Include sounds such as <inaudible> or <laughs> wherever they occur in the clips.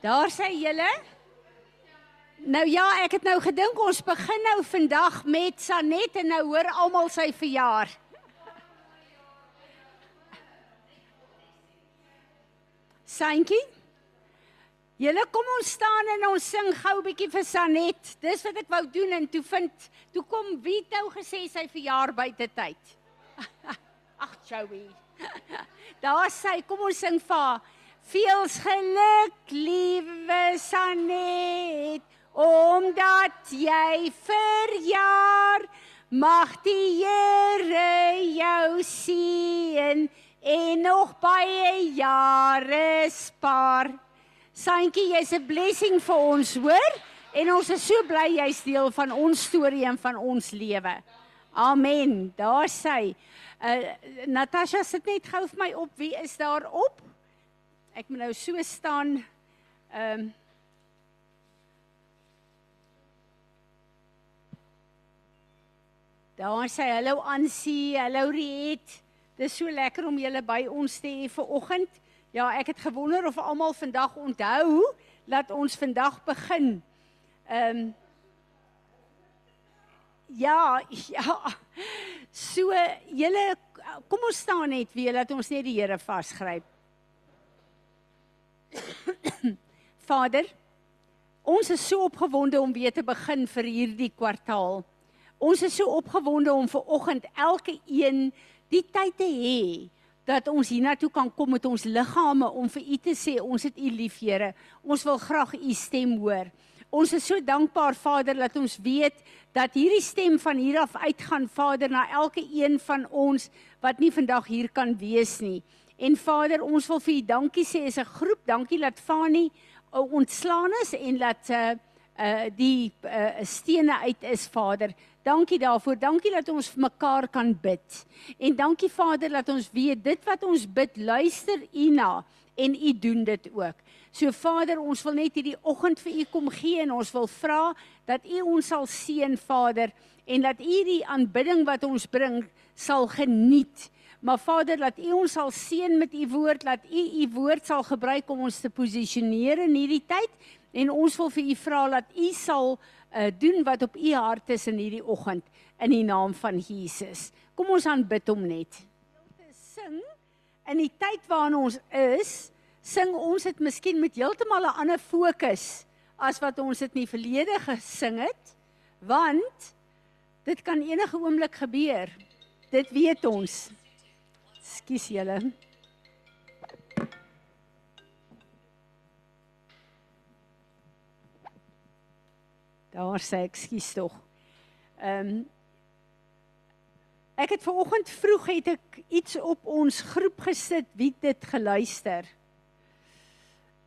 Daar sê julle. Nou ja, ek het nou gedink ons begin nou vandag met Sanet en nou hoor almal sy verjaar. Sankie? Julle kom ons staan en ons sing gou 'n bietjie vir Sanet. Dis wat ek wou doen en toe vind toe kom nou gesê sy verjaar buite tyd. <laughs> Ag Joey. <laughs> Daar sê kom ons sing vir haar. Veels geluk liewe Sanet omdat jy verjaar mag die Here jou seën en nog baie jare spaar. Santjie, jy's 'n blessing vir ons, hoor? En ons is so bly jy's deel van ons storie en van ons lewe. Amen. Daar sê uh, Natasha sit net gou vir my op. Wie is daar op? Ek moet nou so staan. Ehm um, Daar sê hallo Ansie, hallo Riet. Dis so lekker om julle by ons te hê vir oggend. Ja, ek het gewonder of almal vandag onthou dat ons vandag begin. Ehm um, Ja, <laughs> ja. So julle kom ons staan net weer dat ons net die Here vasgryp. <coughs> Vader, ons is so opgewonde om weer te begin vir hierdie kwartaal. Ons is so opgewonde om ver oggend elke een die tyd te hê dat ons hiernatoe kan kom met ons liggame om vir u te sê ons het u lief Here. Ons wil graag u stem hoor. Ons is so dankbaar Vader dat ons weet dat hierdie stem van hier af uitgaan Vader na elke een van ons wat nie vandag hier kan wees nie. En Vader, ons wil vir u dankie sê as 'n groep. Dankie dat Fani uh, ontslaan is en dat uh, uh die uh, stene uit is Vader. Dankie daarvoor. Dankie dat ons vir mekaar kan bid. En dankie Vader dat ons weet dit wat ons bid, luister U na en U doen dit ook. So Vader, ons wil net hierdie oggend vir U kom gee en ons wil vra dat U ons sal seën Vader en dat U die aanbidding wat ons bring sal geniet. Maar Vader, laat U ons sal seën met U woord, laat U U woord sal gebruik om ons te posisioneer in hierdie tyd en ons wil vir U vra dat U sal uh, doen wat op u hart is in hierdie oggend in die naam van Jesus. Kom ons aanbid hom net. Sing in die tyd waarin ons is, sing ons dit miskien met heeltemal 'n ander fokus as wat ons dit in die verlede gesing het, want dit kan enige oomblik gebeur. Dit weet ons. Skus julle. Daar sê ek skuis tog. Ehm um, Ek het ver oggend vroeg het ek iets op ons groep gesit wie dit geluister.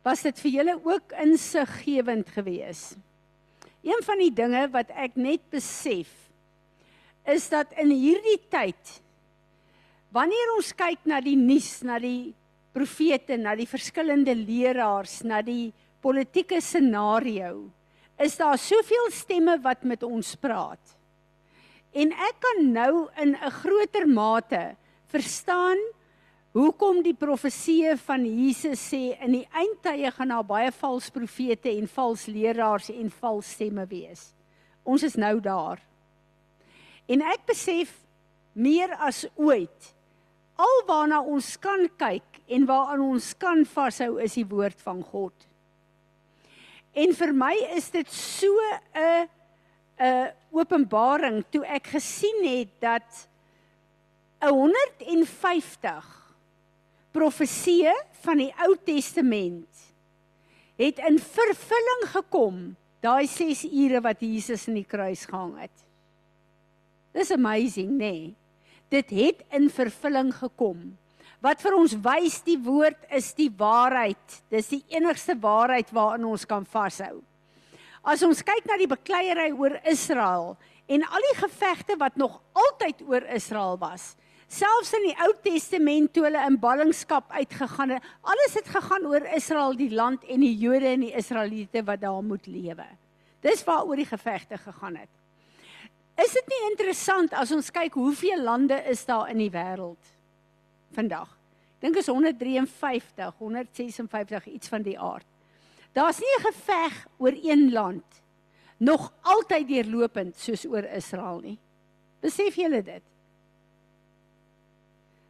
Was dit vir julle ook insiggewend geweest? Een van die dinge wat ek net besef is dat in hierdie tyd wanneer ons kyk na die nuus, na die profete, na die verskillende leraars, na die politieke scenario, is daar soveel stemme wat met ons praat. En ek kan nou in 'n groter mate verstaan hoekom die profeseë van Jesus sê in die eindtye gaan daar baie vals profete en vals leraars en vals stemme wees. Ons is nou daar. En ek besef meer as ooit alwaarna ons kan kyk en waaraan ons kan vashou is die woord van God. En vir my is dit so 'n 'n openbaring toe ek gesien het dat 150 profeseë van die Ou Testament het in vervulling gekom daai 6 ure wat Jesus in die kruis gehang het. Dis amazing, nê? Nee. Dit het in vervulling gekom wat vir ons wys die woord is die waarheid. Dis die enigste waarheid waaraan ons kan vashou. As ons kyk na die bekleierery oor Israel en al die gevegte wat nog altyd oor Israel was, selfs in die Ou Testament toe hulle in ballingskap uitgegaan het, alles het gegaan oor Israel, die land en die Jode en die Israeliete wat daar moet lewe. Dis waaroor die gevegte gegaan het. Is dit nie interessant as ons kyk hoeveel lande is daar in die wêreld? vandag. Dink is 153, 156 iets van die aard. Daar's nie 'n geveg oor een land nog altyd deurlopend soos oor Israel nie. Besef julle dit?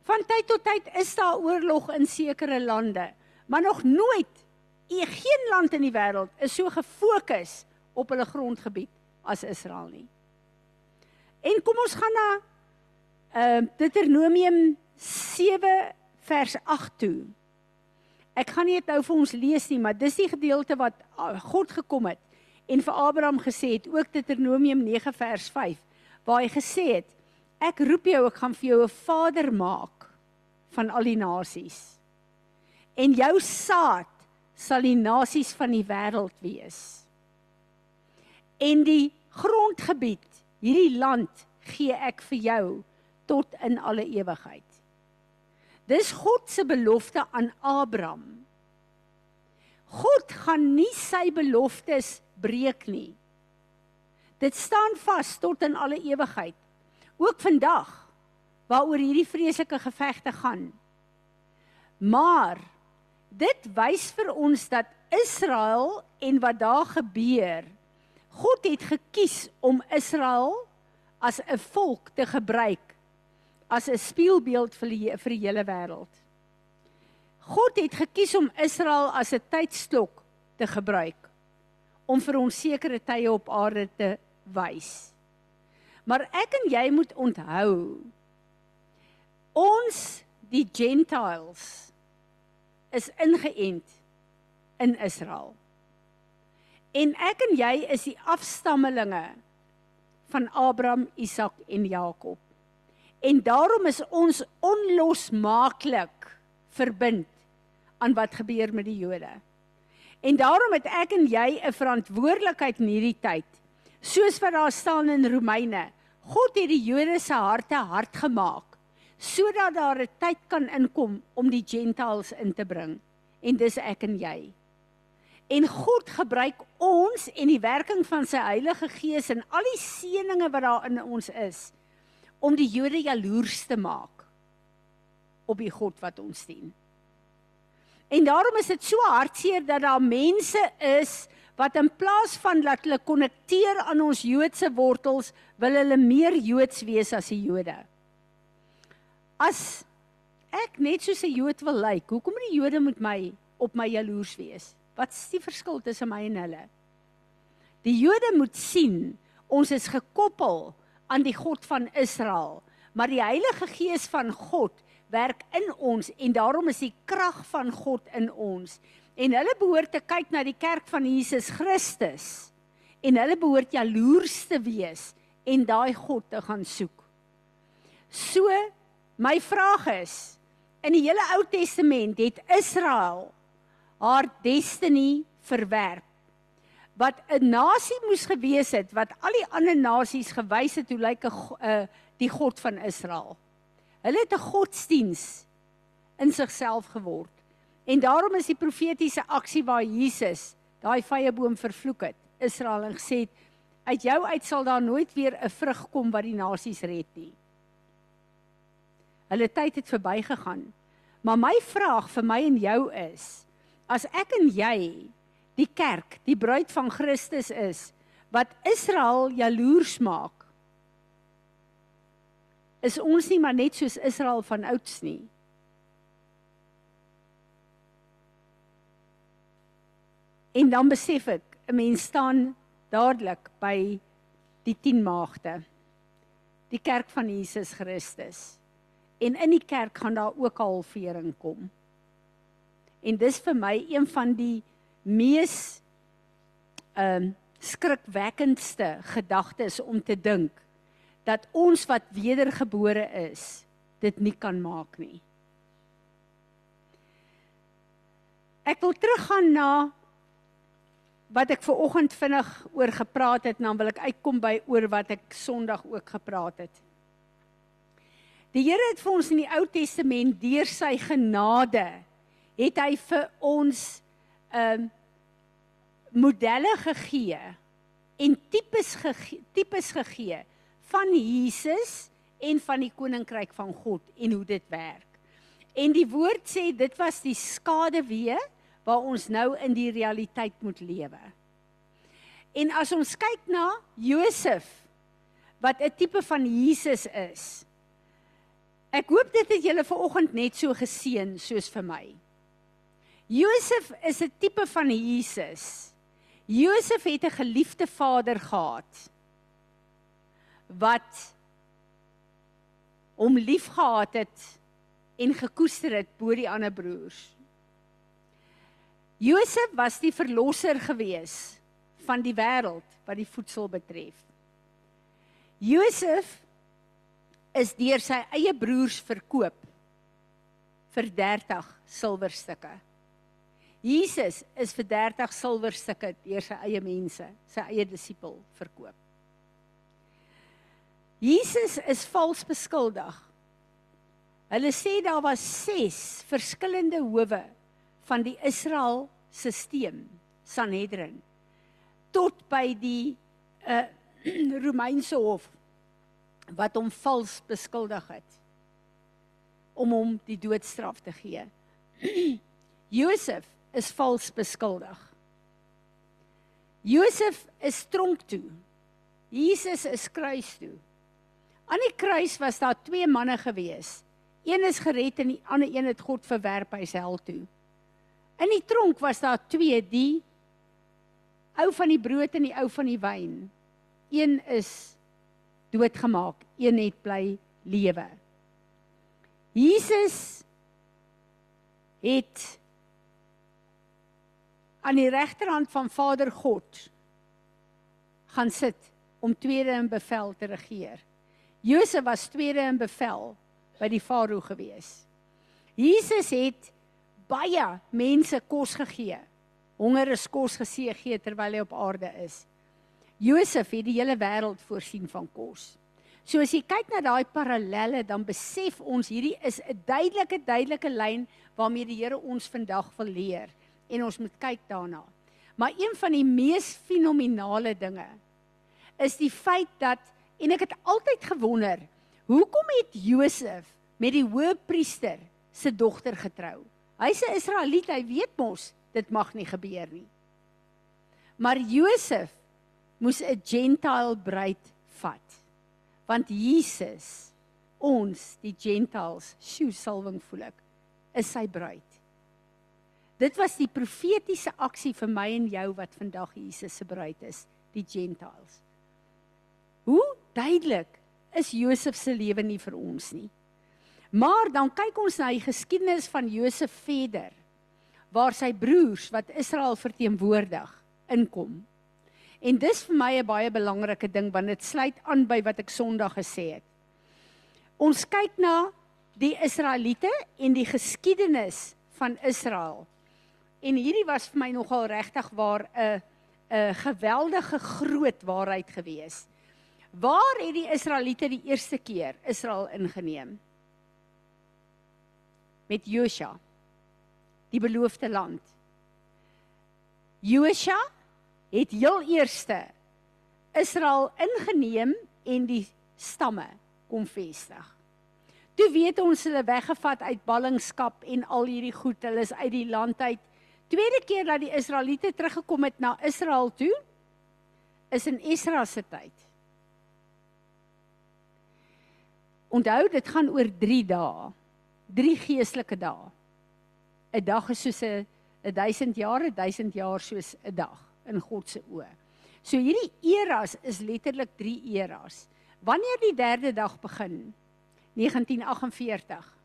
Van tyd tot tyd is daar oorlog in sekere lande, maar nog nooit geen land in die wêreld is so gefokus op hulle grondgebied as Israel nie. En kom ons gaan na ehm uh, Deuteronomium 7 vers 8 toe. Ek gaan nie dit nou vir ons lees nie, maar dis die gedeelte wat ah, God gekom het en vir Abraham gesê het, ook Deuteronomium 9 vers 5, waar hy gesê het, ek roep jou, ek gaan vir jou 'n vader maak van al die nasies. En jou saad sal die nasies van die wêreld wees. En die grondgebied, hierdie land gee ek vir jou tot in alle ewigheid. Dis God se belofte aan Abraham. God gaan nie sy beloftes breek nie. Dit staan vas tot in alle ewigheid. Ook vandag waaroor hierdie vreeslike gevegte gaan. Maar dit wys vir ons dat Israel en wat daar gebeur, God het gekies om Israel as 'n volk te gebruik as 'n spieelbeeld vir die vir die hele wêreld. God het gekies om Israel as 'n tydstok te gebruik om vir ons sekere tye op aarde te wys. Maar ek en jy moet onthou ons die gentiles is ingeënt in Israel. En ek en jy is die afstammelinge van Abraham, Isak en Jakob. En daarom is ons onlosmaaklik verbind aan wat gebeur met die Jode. En daarom het ek en jy 'n verantwoordelikheid in hierdie tyd. Soos wat daar staan in Romeine, God het die Jode se harte hard gemaak sodat daar 'n tyd kan inkom om die gentiles in te bring. En dis ek en jy. En God gebruik ons en die werking van sy Heilige Gees en al die seënings wat daar in ons is om die Jode jaloers te maak op die God wat ons dien. En daarom is dit so hartseer dat daar mense is wat in plaas van dat hulle konnekteer aan ons Joodse wortels, wil hulle meer Joods wees as die Jode. As ek net soos 'n Jood wil lyk, hoekom moet die Jode met my op my jaloers wees? Wat is die verskil tussen my en hulle? Die Jode moet sien ons is gekoppel aan die God van Israel. Maar die Heilige Gees van God werk in ons en daarom is die krag van God in ons. En hulle behoort te kyk na die kerk van Jesus Christus. En hulle behoort jaloers te wees en daai God te gaan soek. So my vraag is in die hele Ou Testament het Israel haar destiny verwerp wat 'n nasie moes gewees het wat al die ander nasies gewys het hoe lyk 'n uh, die God van Israel. Hulle het 'n godsdiens in sigself geword. En daarom is die profetiese aksie waar Jesus daai vrye boom vervloek het, Israel en gesê het uit jou uit sal daar nooit weer 'n vrug kom wat die nasies red nie. Hulle tyd het verbygegaan. Maar my vraag vir my en jou is, as ek en jy die kerk, die bruid van Christus is wat Israel jaloers maak. Is ons nie maar net soos Israel van ouds nie? En dan besef ek, 'n mens staan dadelik by die 10 maagde. Die kerk van Jesus Christus. En in die kerk gaan daar ook al vering kom. En dis vir my een van die mees ehm um, skrikwekkendste gedagtes om te dink dat ons wat wedergebore is dit nie kan maak nie. Ek wil teruggaan na wat ek ver oggend vinnig oor gepraat het, dan wil ek uitkom by oor wat ek Sondag ook gepraat het. Die Here het vir ons in die Ou Testament deur sy genade het hy vir ons ehm um, modelle gegee en tipes gegee, tipes gegee van Jesus en van die koninkryk van God en hoe dit werk. En die woord sê dit was die skaduwee waar ons nou in die realiteit moet lewe. En as ons kyk na Josef wat 'n tipe van Jesus is. Ek hoop dit het julle vanoggend net so geseën soos vir my. Josef is 'n tipe van Jesus. Josef het 'n geliefde vader gehad wat hom liefgehad het en gekoester het bo die ander broers. Josef was die verlosser gewees van die wêreld wat die voedsel betref. Josef is deur sy eie broers verkoop vir 30 silwerstukke. Jesus is vir 30 silwerstukke deur sy eie mense, sy eie disipel verkoop. Jesus is vals beskuldig. Hulle sê daar was 6 verskillende howe van die Israel stelsel Sanhedrin tot by die uh <clears throat> Romeinse hof wat hom vals beskuldig het om hom die doodstraf te gee. <clears throat> Josef is vals beskuldig. Josef is tronk toe. Jesus is kruis toe. Aan die kruis was daar twee manne gewees. Een is gered en die ander een het God verwerp hy se hel toe. In die tronk was daar twee, die ou van die brood en die ou van die wyn. Een is doodgemaak, een het bly lewe. Jesus het aan die regterhand van Vader God gaan sit om tweede in bevel te regeer. Josef was tweede in bevel by die farao gewees. Jesus het baie mense kos gegee. Honger is kos gesee gee terwyl hy op aarde is. Josef het die hele wêreld voorsien van kos. So as jy kyk na daai parallelle dan besef ons hierdie is 'n duidelike duidelike lyn waarmee die Here ons vandag wil leer en ons moet kyk daarna. Maar een van die mees fenominale dinge is die feit dat en ek het altyd gewonder, hoekom het Josef met die hoëpriester se dogter getrou? Hy's 'n Israeliet, hy weet mos dit mag nie gebeur nie. Maar Josef moes 'n gentile bruid vat. Want Jesus, ons, die gentiles, sjoe salwing voel ek, is sy bruid. Dit was die profetiese aksie vir my en jou wat vandag Jesus se bruid is, die gentiles. Hoe duidelik is Josef se lewe nie vir ons nie. Maar dan kyk ons na die geskiedenis van Josef verder waar sy broers wat Israel verteenwoordig inkom. En dis vir my 'n baie belangrike ding want dit sluit aan by wat ek Sondag gesê het. Ons kyk na die Israeliete en die geskiedenis van Israel. En hierdie was vir my nogal regtig waar 'n 'n geweldige groot waarheid gewees. Waar het die Israeliete die eerste keer Israel ingeneem? met Josua die beloofde land. Josua het heel eerste Israel ingeneem en die stamme kom vestig. Toe weet ons hulle weggevat uit ballingskap en al hierdie goed, hulle is uit die land uit. Tweede keer dat die Israeliete teruggekom het na Israel toe is in Esra se tyd. Onthou dit gaan oor 3 dae drie geestelike dae. 'n Dag is soos 'n 1000 jaar, 'n 1000 jaar soos 'n dag in God se oë. So hierdie eras is letterlik drie eras. Wanneer die derde dag begin? 1948.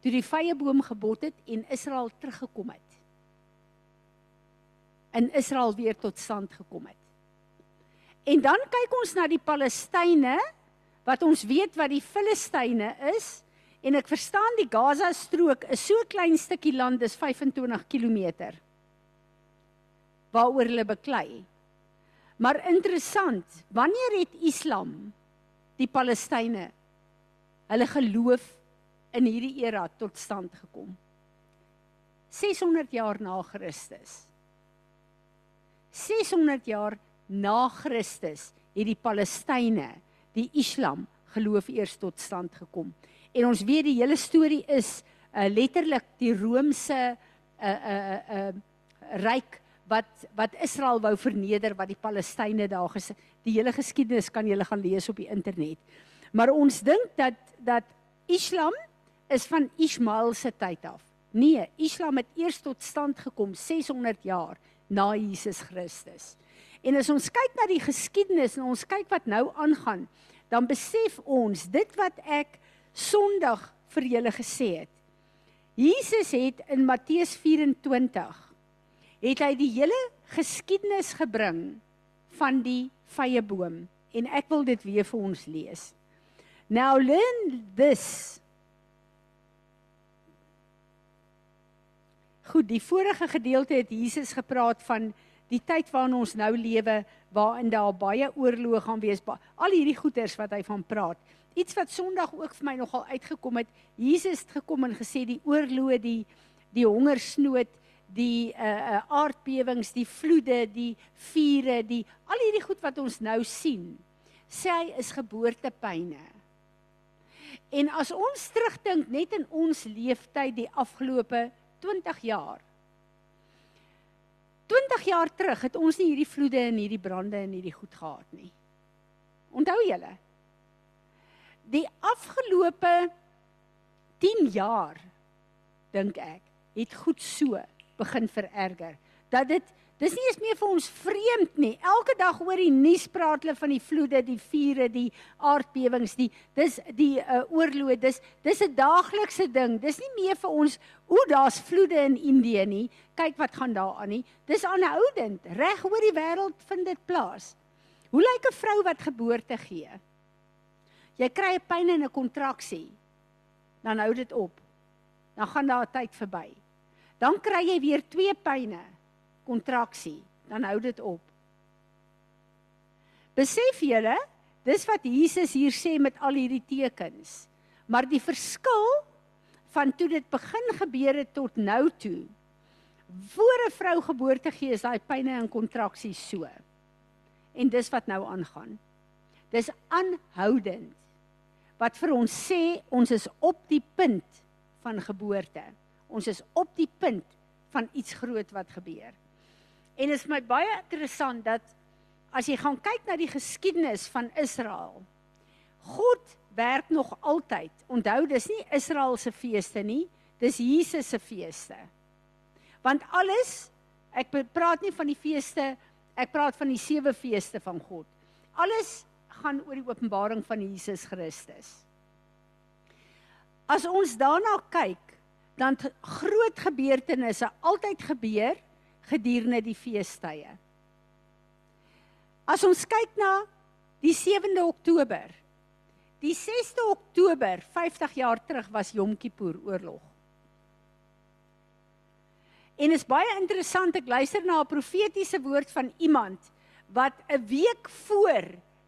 Toe die vrye boom gebot het en Israel teruggekom het. In Israel weer tot stand gekom het. En dan kyk ons na die Palestynë wat ons weet wat die Filistyne is. En ek verstaan die Gaza strook is so klein stukkie land, dis 25 km. Waaroor hulle beklei. Maar interessant, wanneer het Islam die Palestynë hulle geloof in hierdie era tot stand gekom? 600 jaar na Christus. 600 jaar na Christus het die Palestynë, die Islam geloof eers tot stand gekom. En ons weet die hele storie is uh, letterlik die Romeinse 'n uh, 'n uh, 'n uh, ryk wat wat Israel wou verneder wat die Palestynë daar ges die hele geskiedenis kan jy gaan lees op die internet. Maar ons dink dat dat Islam is van Ismael se tyd af. Nee, Islam het eers tot stand gekom 600 jaar na Jesus Christus. En as ons kyk na die geskiedenis en ons kyk wat nou aangaan, dan besef ons dit wat ek Sondag vir julle gesê het. Jesus het in Matteus 24 het hy die hele geskiedenis gebring van die vrye boom en ek wil dit weer vir ons lees. Now learn this Goed, die vorige gedeelte het Jesus gepraat van die tyd waarin ons nou lewe waarin daar baie oorloë gaan wees. Al hierdie goeters wat hy van praat. Iets wat Sondag ook vir my nogal uitgekom het. Jesus het gekom en gesê die oorloë, die die hongersnood, die uh uh aardbewings, die vloede, die vure, die al hierdie goed wat ons nou sien. Sê hy is geboortepyne. En as ons terugdink net in ons leeftyd die afgelope 20 jaar. 20 jaar terug het ons nie hierdie vloede en hierdie brande en hierdie goed gehad nie. Onthou julle? Die afgelope 10 jaar dink ek het goed so begin vererger dat dit Dis nie eens meer vir ons vreemd nie. Elke dag hoor die nuus praat hulle van die vloede, die vure, die aardbewings, die dis die uh, oorloë. Dis dis 'n daaglikse ding. Dis nie meer vir ons o, daar's vloede in Indië nie. Kyk wat gaan daar aan nie. Dis aanhoudend. Reg oor die wêreld vind dit plaas. Hoe lyk 'n vrou wat geboorte gee? Jy kry 'n pyn en 'n kontraksie. Dan hou dit op. Dan gaan daar 'n tyd verby. Dan kry jy weer twee pyne kontraksie, dan hou dit op. Besef julle, dis wat Jesus hier sê met al hierdie tekens. Maar die verskil van toe dit begin gebeur het tot nou toe. Voor 'n vrou geboorte gee is daai pyne en kontraksies so. En dis wat nou aangaan. Dis aanhoudend. Wat vir ons sê ons is op die punt van geboorte. Ons is op die punt van iets groot wat gebeur. En dit is my baie interessant dat as jy gaan kyk na die geskiedenis van Israel, God werk nog altyd. Onthou, dis nie Israel se feeste nie, dis Jesus se feeste. Want alles, ek praat nie van die feeste, ek praat van die sewe feeste van God. Alles gaan oor die openbaring van Jesus Christus. As ons daarna kyk, dan groot gebeurtenisse altyd gebeur gedurende die feestydde. As ons kyk na die 7de Oktober. Die 6de Oktober 50 jaar terug was Yom Kippur oorlog. En is baie interessant ek luister na 'n profetiese woord van iemand wat 'n week voor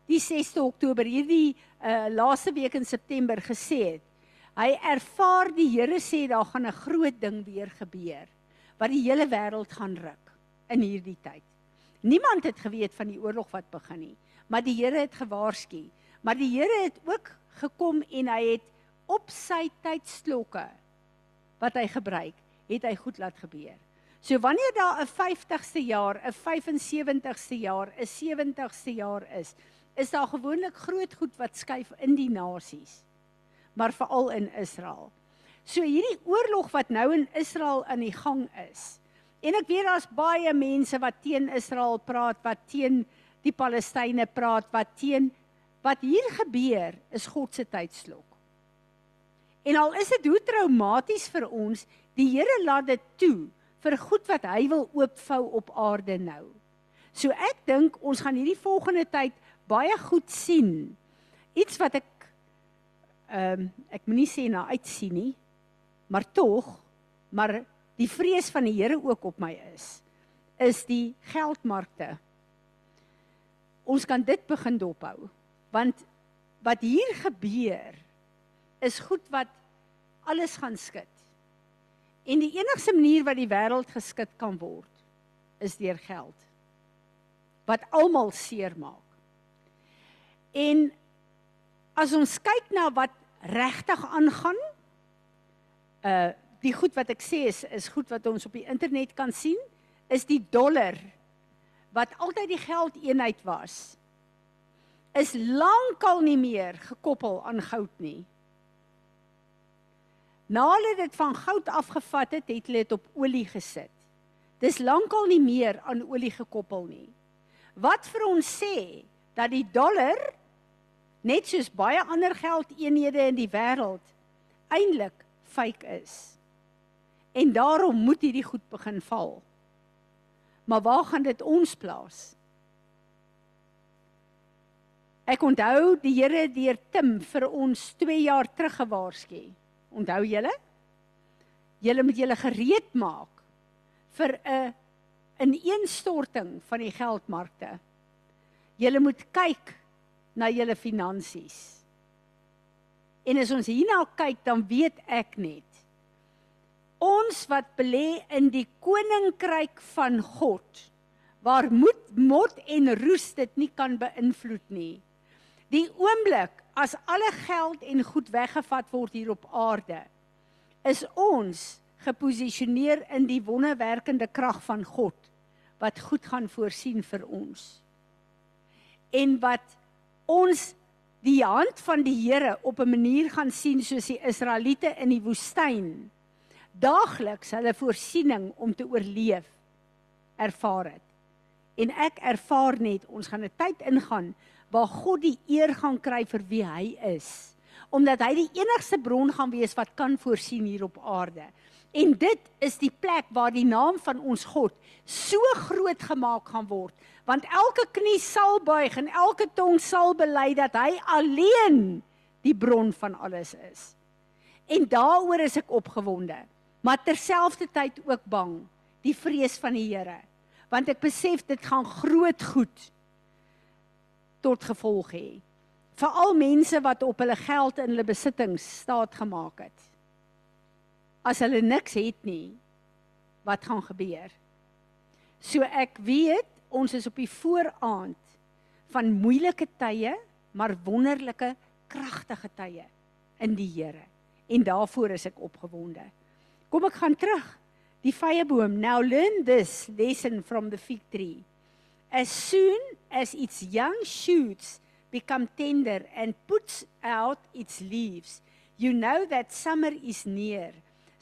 die 6de Oktober hierdie uh, laaste week in September gesê het. Hy ervaar die Here sê daar gaan 'n groot ding weer gebeur wat die hele wêreld gaan ruk in hierdie tyd. Niemand het geweet van die oorlog wat begin nie, maar die Here het gewaarsku. Maar die Here het ook gekom en hy het op sy tydslokke wat hy gebruik, het hy goed laat gebeur. So wanneer daar 'n 50ste jaar, 'n 75ste jaar, 'n 70ste jaar is, is daar gewoonlik groot goed wat skuif in die nasies. Maar veral in Israel. So hierdie oorlog wat nou in Israel aan die gang is. En ek weet daar's baie mense wat teen Israel praat, wat teen die Palestynë praat, wat teen wat hier gebeur is God se tydslok. En al is dit hoe traumaties vir ons, die Here laat dit toe vir goed wat hy wil oopvou op aarde nou. So ek dink ons gaan hierdie volgende tyd baie goed sien. Iets wat ek ehm um, ek moenie sê na uitsien nie, maar tog maar die vrees van die Here ook op my is is die geldmarkte. Ons kan dit begin dophou want wat hier gebeur is goed wat alles gaan skud. En die enigste manier wat die wêreld geskit kan word is deur geld wat almal seermaak. En as ons kyk na wat regtig aangaan uh die goed wat ek sê is is goed wat ons op die internet kan sien. is die dollar wat altyd die geldeenheid was is lankal nie meer gekoppel aan goud nie. Nadat hulle dit van goud afgevat het, het hulle dit op olie gesit. Dis lankal nie meer aan olie gekoppel nie. Wat vir ons sê dat die dollar net soos baie ander geldeenhede in die wêreld eintlik fake is. En daarom moet hierdie goed begin val. Maar waar gaan dit ons plaas? Ek onthou die Here deur Tim vir ons 2 jaar terug gewaarsku. Onthou julle? Julle moet julle gereed maak vir 'n ineenstorting van die geldmarkte. Julle moet kyk na julle finansies. En as ons hierna kyk, dan weet ek net ons wat belê in die koninkryk van God waar moed mot en roes dit nie kan beïnvloed nie. Die oomblik as alle geld en goed weggevat word hier op aarde, is ons geposisioneer in die wonderwerkende krag van God wat goed gaan voorsien vir ons. En wat ons die hand van die Here op 'n manier gaan sien soos die Israeliete in die woestyn daagliks hulle voorsiening om te oorleef ervaar het. En ek ervaar net ons gaan 'n tyd ingaan waar God die eer gaan kry vir wie hy is omdat hy die enigste bron gaan wees wat kan voorsien hier op aarde. En dit is die plek waar die naam van ons God so groot gemaak gaan word want elke knie sal buig en elke tong sal bely dat hy alleen die bron van alles is. En daaroor is ek opgewonde, maar terselfdertyd ook bang, die vrees van die Here, want ek besef dit gaan groot goed tot gevolg hê. Veral mense wat op hulle geld en hulle besittings staat gemaak het. As hulle niks het nie, wat gaan gebeur? So ek weet ons is op die vooraand van moeilike tye, maar wonderlike kragtige tye in die Here. En daarvoor is ek opgewonde. Kom ek gaan terug. Die vyeboom. Now learn this lesson from the fig tree. As soon as its young shoots become tender and puts out its leaves, you know that summer is near.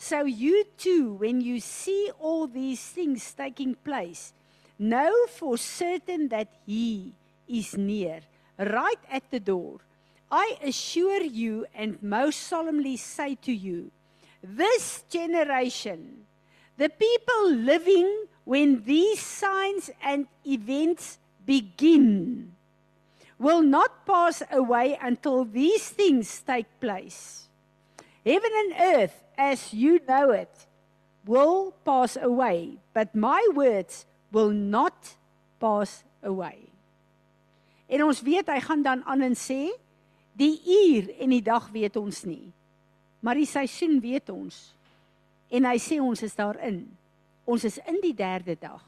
So you too when you see all these things taking place, Know for certain that he is near, right at the door. I assure you and most solemnly say to you, this generation, the people living when these signs and events begin, will not pass away until these things take place. Heaven and earth, as you know it, will pass away, but my words will not pass away. En ons weet hy gaan dan aan en sê die uur en die dag weet ons nie. Maar die seisoen weet ons. En hy sê ons is daarin. Ons is in die derde dag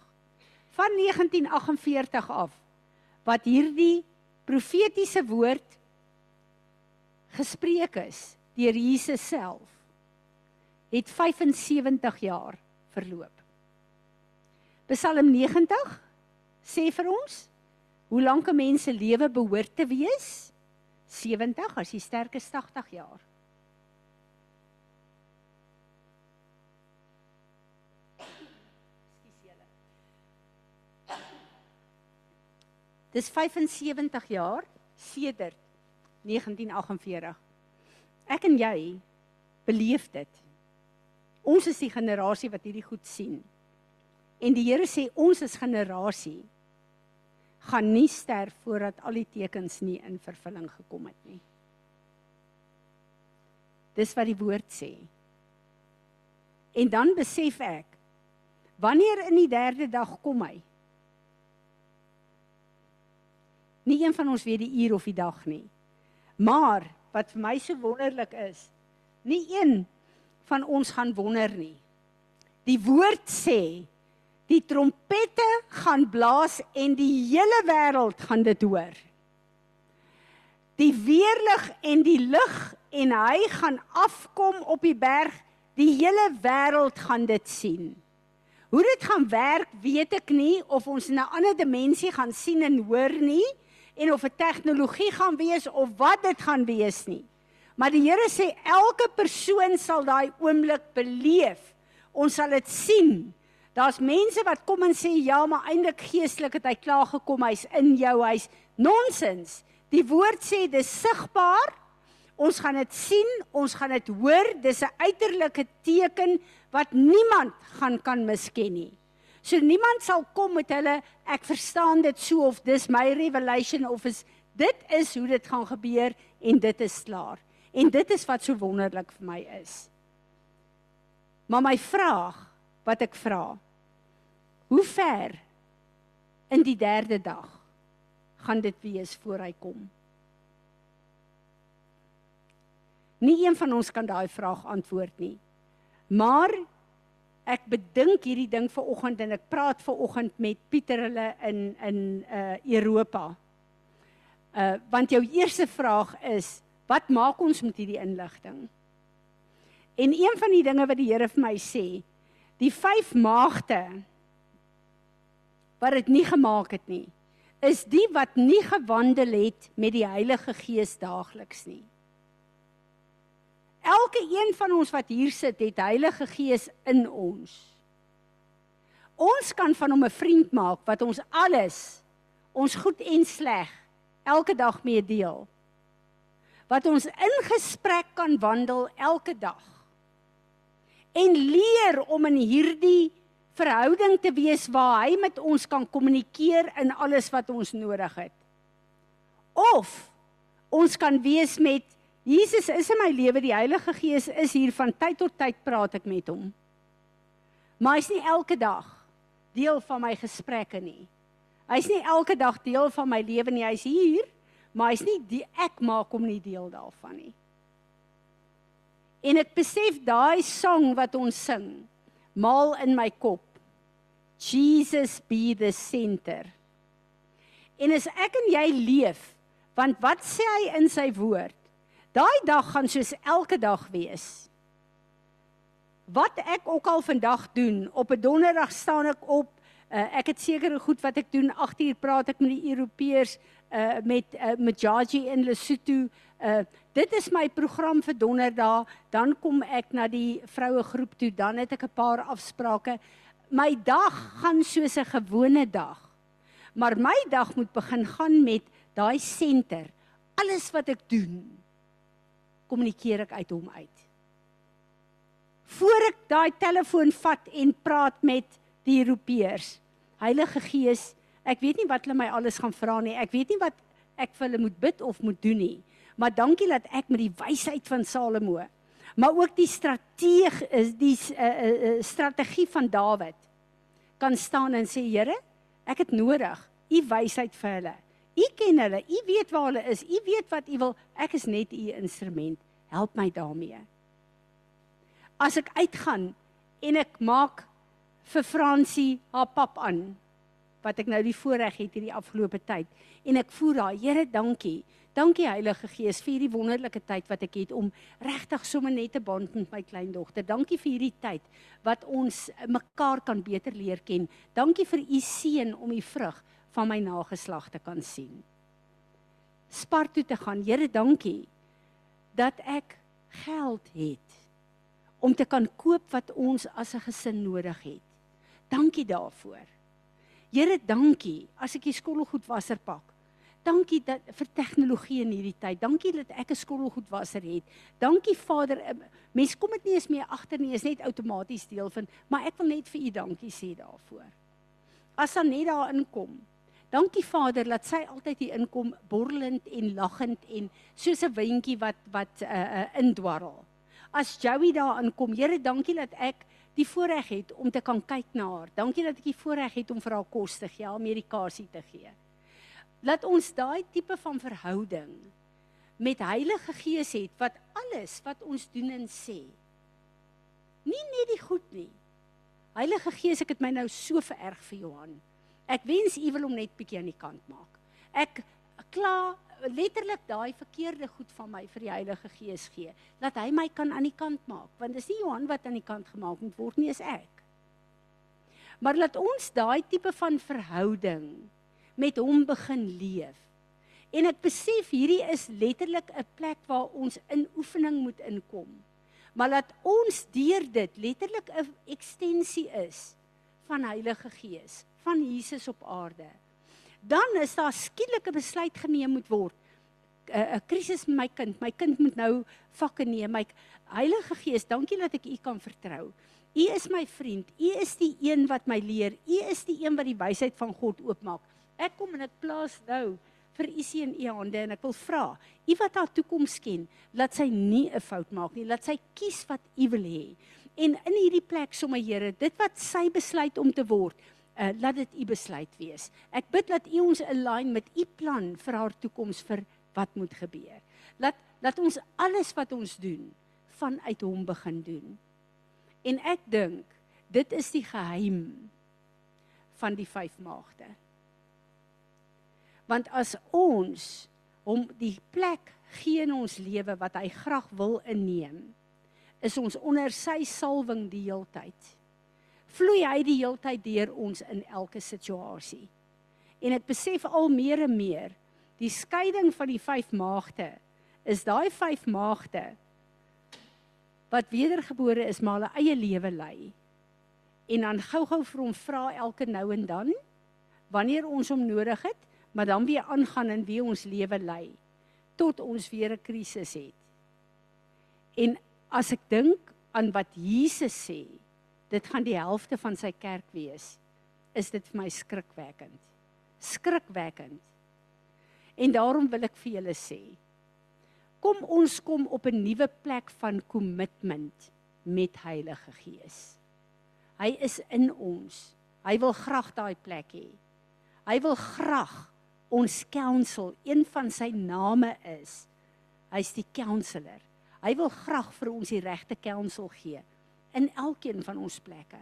van 1948 af wat hierdie profetiese woord gespreek is deur Jesus self het 75 jaar verloop. Psalm 90 sê vir ons hoe lank 'n mens se lewe behoort te wees? 70 as jy sterk is 80 jaar. Dis 75 jaar sedert 1948. Ek en jy beleef dit. Ons is die generasie wat hierdie goed sien. En die Here sê ons is generasie gaan nie sterf voordat al die tekens nie in vervulling gekom het nie. Dis wat die woord sê. En dan besef ek wanneer in die derde dag kom hy? Nie een van ons weet die uur of die dag nie. Maar wat vir my so wonderlik is, nie een van ons gaan wonder nie. Die woord sê die trompette gaan blaas en die hele wêreld gaan dit hoor. Die weerlig en die lig en hy gaan afkom op die berg, die hele wêreld gaan dit sien. Hoe dit gaan werk, weet ek nie of ons in 'n ander dimensie gaan sien en hoor nie en of 'n tegnologie gaan wees of wat dit gaan wees nie. Maar die Here sê elke persoon sal daai oomblik beleef. Ons sal dit sien. Daar's mense wat kom en sê ja, maar eintlik geestelik het hy klaar gekom, hy's in jou huis. Nonsens. Die woord sê dis sigbaar. Ons gaan dit sien, ons gaan dit hoor. Dis 'n uiterlike teken wat niemand gaan kan misken nie. So niemand sal kom met hulle ek verstaan dit so of dis my revelation of is dit is hoe dit gaan gebeur en dit is klaar. En dit is wat so wonderlik vir my is. Maar my vraag wat ek vra. Hoe ver in die derde dag gaan dit wees voor hy kom? Nie een van ons kan daai vraag antwoord nie. Maar ek bedink hierdie ding vir oggend en ek praat ver oggend met Pieter hulle in in uh Europa. Uh want jou eerste vraag is wat maak ons met hierdie inligting? En een van die dinge wat die Here vir my sê, die vyf maagde wat dit nie gemaak het nie is die wat nie gewandel het met die Heilige Gees daagliks nie. Elke een van ons wat hier sit, het Heilige Gees in ons. Ons kan van hom 'n vriend maak wat ons alles, ons goed en sleg, elke dag mee deel. Wat ons in gesprek kan wandel elke dag en leer om in hierdie verhouding te wees waar hy met ons kan kommunikeer in alles wat ons nodig het. Of ons kan wees met Jesus is in my lewe, die Heilige Gees is hier van tyd tot tyd praat ek met hom. Maar hy's nie elke dag deel van my gesprekke nie. Hy's nie elke dag deel van my lewe nie. Hy's hier, maar hy's nie die ek maak hom nie deel daarvan nie. En ek besef daai sang wat ons sing, maal in my kop. Jesus be the center. En as ek en jy leef, want wat sê hy in sy woord? Daai dag gaan soos elke dag wees. Wat ek ook al vandag doen, op 'n donderdag staan ek op, uh, ek het sekere goed wat ek doen, 8 uur praat ek met die Europeërs, uh, met uh, met Jaji in Lesotho, uh dit is my program vir donderdag. Dan kom ek na die vroue groep toe dan het ek 'n paar afsprake. My dag gaan soos 'n gewone dag. Maar my dag moet begin gaan met daai senter alles wat ek doen kommunikeer ek uit hom uit. Voor ek daai telefoon vat en praat met die Europeërs Heilige Gees ek weet nie wat hulle my alles gaan vra nie ek weet nie wat ek vir hulle moet bid of moet doen nie Maar dankie dat ek met die wysheid van Salomo, maar ook die strateeg is die uh, uh, strategie van Dawid kan staan en sê Here, ek het nodig u wysheid vir hulle. U ken hulle, u weet waar hulle is, u weet wat u wil. Ek is net u instrument. Help my daarmee. As ek uitgaan en ek maak vir Fransie haar pap aan wat ek nou die voorreg het hierdie afgelope tyd en ek voer haar Here dankie Dankie Heilige Gees vir hierdie wonderlike tyd wat ek het om regtig sommer net te band met my kleindogter. Dankie vir hierdie tyd wat ons mekaar kan beter leer ken. Dankie vir u seën om die vrug van my nageslag te kan sien. Spart toe te gaan. Here, dankie dat ek geld het om te kan koop wat ons as 'n gesin nodig het. Dankie daarvoor. Here, dankie as ek die skottelgoedwasser pak Dankie dat vir tegnologie in hierdie tyd. Dankie dat ek 'n skottelgoedwasser het. Dankie Vader. Eh, Mense kom dit nie eens meer agter nie, is net outomaties deel van, maar ek wil net vir u dankie sê daarvoor. As dan net daar inkom. Dankie Vader dat sy altyd hier inkom borrelend en lagend en soos 'n windjie wat wat uh uh indwarrel. As Joey daar inkom, Here, dankie dat ek die voorreg het om te kan kyk na haar. Dankie dat ek die voorreg het om vir haar kos te gee, haar medikasie te gee laat ons daai tipe van verhouding met Heilige Gees het wat alles wat ons doen en sê nie net die goed nie. Heilige Gees, ek het my nou so vererg vir Johan. Ek wens U wil hom net bietjie aan die kant maak. Ek kla letterlik daai verkeerde goed van my vir die Heilige Gees gee, dat hy my kan aan die kant maak, want dis nie Johan wat aan die kant gemaak moet word nie, is ek. Maar laat ons daai tipe van verhouding met hom begin leef. En ek besef hierdie is letterlik 'n plek waar ons in oefening moet inkom. Maar laat ons deur dit letterlik 'n ekstensie is van Heilige Gees, van Jesus op aarde. Dan is daar skielik 'n besluit geneem moet word. 'n 'n krisis met my kind. My kind moet nou vakke neem. My Heilige Gees, dankie dat ek U kan vertrou. U is my vriend. U is die een wat my leer. U is die een wat die wysheid van God oopmaak. Ek kom en ek plaas nou vir u seun u hande en ek wil vra, u wat haar toekoms ken, laat sy nie 'n fout maak nie, laat sy kies wat u wil hê. En in hierdie plek sommer Here, dit wat sy besluit om te word, uh, laat dit u besluit wees. Ek bid dat u ons align met u plan vir haar toekoms vir wat moet gebeur. Laat laat ons alles wat ons doen vanuit hom begin doen. En ek dink dit is die geheim van die vyf maagde. Want as ons hom die plek gee in ons lewe wat hy graag wil inneem, is ons onder sy salwing die heeltyd. Vloei hy die heeltyd deur ons in elke situasie. En ek besef al meer en meer, die skeiding van die vyf maagde is daai vyf maagde wat wedergebore is maar hulle eie lewe lei. En dan gou-gou vir hom vra elke nou en dan wanneer ons hom nodig het, maar dan weer aangaan in wie ons lewe lei tot ons weer 'n krisis het. En as ek dink aan wat Jesus sê, dit gaan die helfte van sy kerk wees, is dit vir my skrikwekkend. Skrikwekkend. En daarom wil ek vir julle sê, kom ons kom op 'n nuwe plek van kommitment met Heilige Gees. Hy is in ons. Hy wil graag daai plek hê. Hy wil graag ons counsel, een van sy name is hy's die counselor. Hy wil graag vir ons die regte counsel gee in elkeen van ons plekke.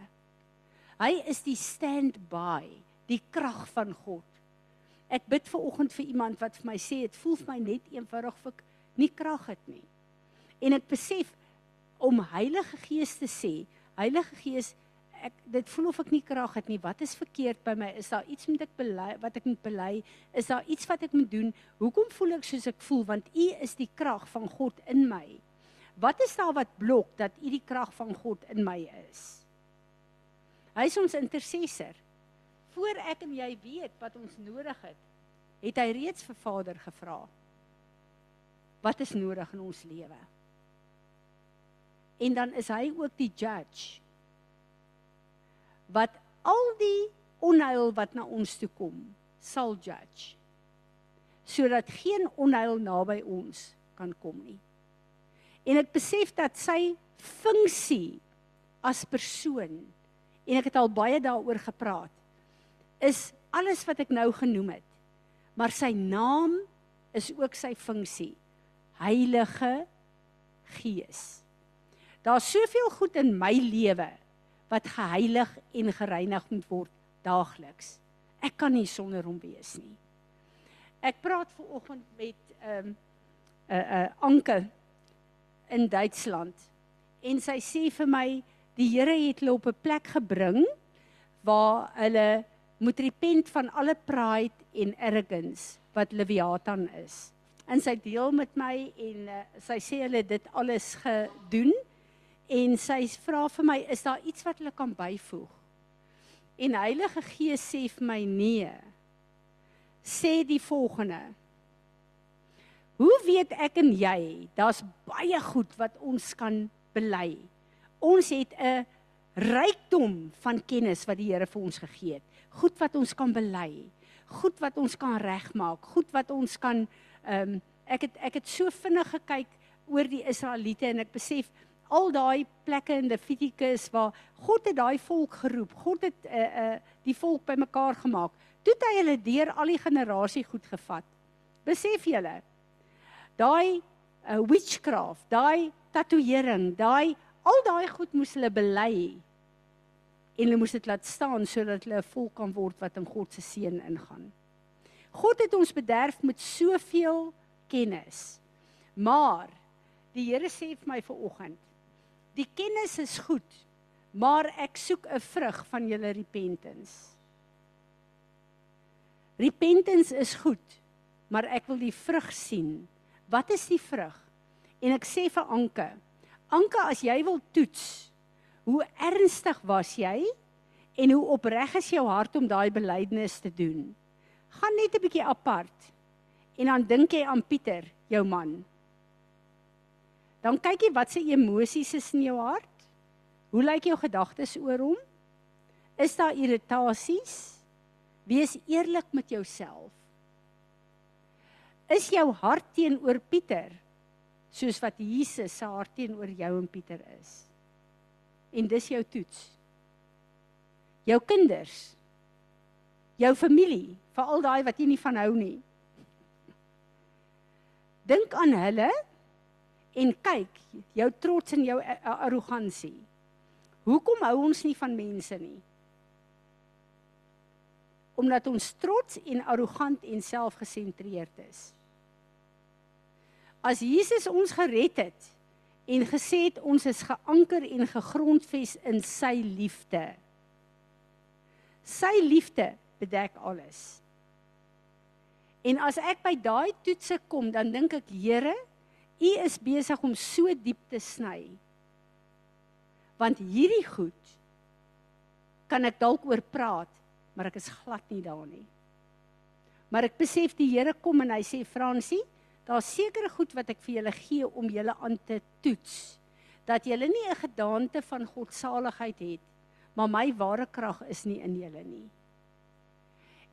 Hy is die standby, die krag van God. Ek bid ver oggend vir iemand wat vir my sê dit voel vir my net eenvoudig of ek nie krag het nie. En ek besef om Heilige Gees te sê, Heilige Gees, ek dit voel of ek nie krag het nie. Wat is verkeerd by my? Is daar iets moet ek bely wat ek moet bely? Is daar iets wat ek moet doen? Hoekom voel ek soos ek voel? Want U is die krag van God in my. Wat is daar wat blok dat U die krag van God in my is? Hy is ons intercessor. Voor ek en jy weet wat ons nodig het, het hy reeds vir Vader gevra. Wat is nodig in ons lewe? En dan is hy ook die judge wat al die onheil wat na ons toe kom sal judge sodat geen onheil naby ons kan kom nie. En ek besef dat sy funksie as persoon en ek het al baie daaroor gepraat is alles wat ek nou genoem het. Maar sy naam is ook sy funksie. Heilige Gees. Daar's soveel goed in my lewe wat geheilig en gereinig moet word daagliks. Ek kan nie sonder hom wees nie. Ek praat ver oggend met 'n um, 'n uh, 'n uh, Anke in Duitsland. En sy sê vir my die Here het hulle op 'n plek gebring waar hulle moet repent van alle pride en arrogance wat Leviathan is. En sy deel met my en uh, sy sê hulle dit alles gedoen en sy vra vir my is daar iets wat hulle kan byvoeg? En Heilige Gees sê vir my nee. Sê die volgende hoe weet ek en jy daar's baie goed wat ons kan bely ons het 'n rykdom van kennis wat die Here vir ons gegee het goed wat ons kan bely goed wat ons kan regmaak goed wat ons kan um, ek het ek het so vinnig gekyk oor die Israeliete en ek besef al daai plekke in Levitikus waar God het daai volk geroep. God het uh uh die volk bymekaar gemaak. Toe het hy hulle deur al die generasie goed gevat. Besef julle? Daai uh witchcraft, daai tatoeëring, daai al daai goed moes hulle bely. En hulle moes dit laat staan sodat hulle 'n volk kan word wat in God se seën ingaan. God het ons bederf met soveel kennis. Maar die Here sê vir my ver oggend, Die kennis is goed, maar ek soek 'n vrug van julle repentance. Repentance is goed, maar ek wil die vrug sien. Wat is die vrug? En ek sê vir Anke, Anke, as jy wil toets, hoe ernstig was jy en hoe opreg is jou hart om daai belydenis te doen? Gaan net 'n bietjie apart. En dan dink jy aan Pieter, jou man. Dan kyk jy wat se emosies is in jou hart. Hoe lyk jou gedagtes oor hom? Is daar irritasies? Wees eerlik met jouself. Is jou hart teenoor Pieter soos wat Jesus se hart teenoor jou en Pieter is? En dis jou toets. Jou kinders. Jou familie, veral daai wat jy nie van hou nie. Dink aan hulle en kyk jou trots en jou arrogansie. Hoekom hou ons nie van mense nie? omdat ons trots en arrogant en selfgesentreerd is. As Jesus ons gered het en gesê het ons is geanker en gegrondves in sy liefde. Sy liefde bedek alles. En as ek by daai toetse kom, dan dink ek, Here, U is besig om so diep te sny. Want hierdie goed kan ek dalk oor praat, maar ek is glad nie daar nie. Maar ek besef die Here kom en hy sê Fransie, daar's sekere goed wat ek vir julle gee om julle aan te toets dat julle nie 'n gedaante van godsaligheid het, maar my ware krag is nie in julle nie.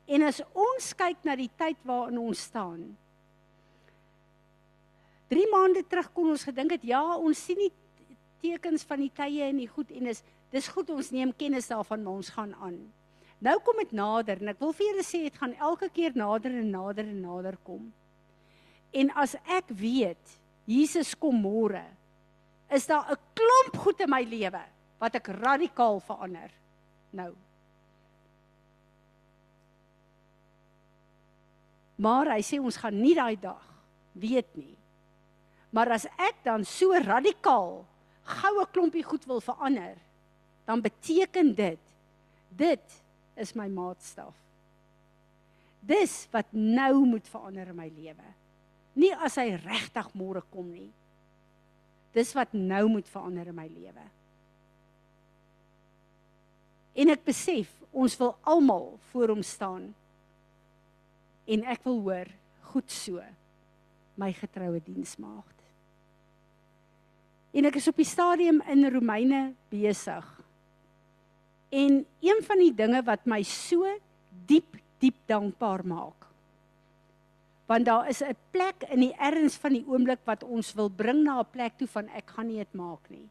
En as ons kyk na die tyd waarin ons staan. 3 maande terug kon ons gedink het ja, ons sien nie tekens van die tye en die goed en is dis goed ons neem kennis daarvan maar ons gaan aan. Nou kom dit nader en ek wil vir julle sê dit gaan elke keer nader en nader en nader kom. En as ek weet Jesus kom môre, is daar 'n klomp goed in my lewe wat ek radikaal verander. Nou. Maar hy sê ons gaan nie daai dag weet nie. Maar as ek dan so radikaal goue klompie goed wil verander, dan beteken dit dit is my maatstaf. Dis wat nou moet verander in my lewe. Nie as hy regtig môre kom nie. Dis wat nou moet verander in my lewe. En ek besef ons wil almal voor hom staan. En ek wil hoor, goed so, my getroue diensmaagd. En ek is op die stadium in Romeine besig En een van die dinge wat my so diep diep dankbaar maak. Want daar is 'n plek in die erns van die oomblik wat ons wil bring na 'n plek toe van ek gaan nie dit maak nie.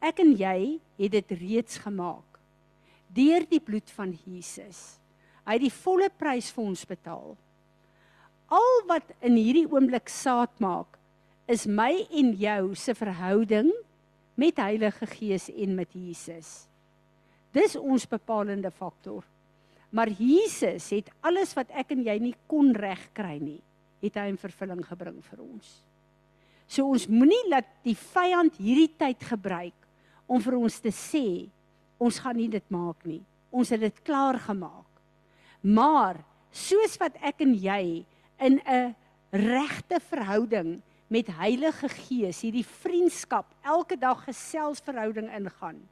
Ek en jy het dit reeds gemaak deur die bloed van Jesus. Hy het die volle prys vir ons betaal. Al wat in hierdie oomblik saad maak is my en jou se verhouding met Heilige Gees en met Jesus. Dis ons bepalende faktor. Maar Jesus het alles wat ek en jy nie kon regkry nie, het hy in vervulling gebring vir ons. So ons moenie laat die vyand hierdie tyd gebruik om vir ons te sê ons gaan nie dit maak nie. Ons het dit klaar gemaak. Maar soos wat ek en jy in 'n regte verhouding met Heilige Gees hierdie vriendskap elke dag geselsverhouding ingaan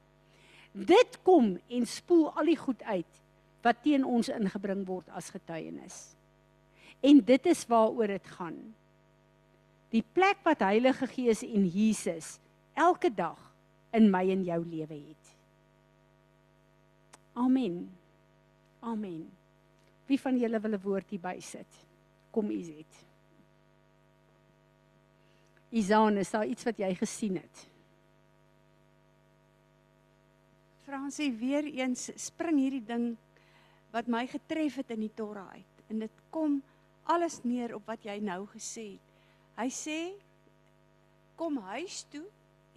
Dit kom en spoel al die goed uit wat teen ons ingebring word as getuienis. En dit is waaroor dit gaan. Die plek wat Heilige Gees en Jesus elke dag in my en jou lewe het. Amen. Amen. Wie van julle wil 'n woord hier bysit? Kom u sit. Isaan, is daar iets wat jy gesien het? Fransie weer eens spring hierdie ding wat my getref het in die Torah uit. En dit kom alles neer op wat jy nou gesê het. Hy sê kom huis toe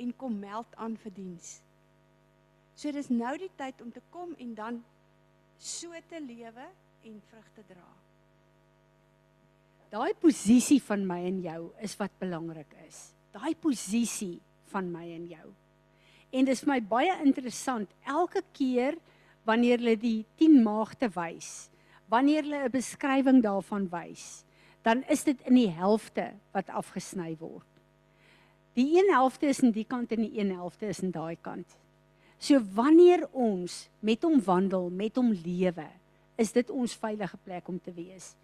en kom meld aan vir diens. So dis nou die tyd om te kom en dan so te lewe en vrugte dra. Daai posisie van my en jou is wat belangrik is. Daai posisie van my en jou. En dis vir my baie interessant elke keer wanneer hulle die 10 maagde wys, wanneer hulle 'n beskrywing daarvan wys, dan is dit in die helfte wat afgesny word. Die een helfte is in die kant en die een helfte is in daai kant. So wanneer ons met hom wandel, met hom lewe, is dit ons veilige plek om te wees.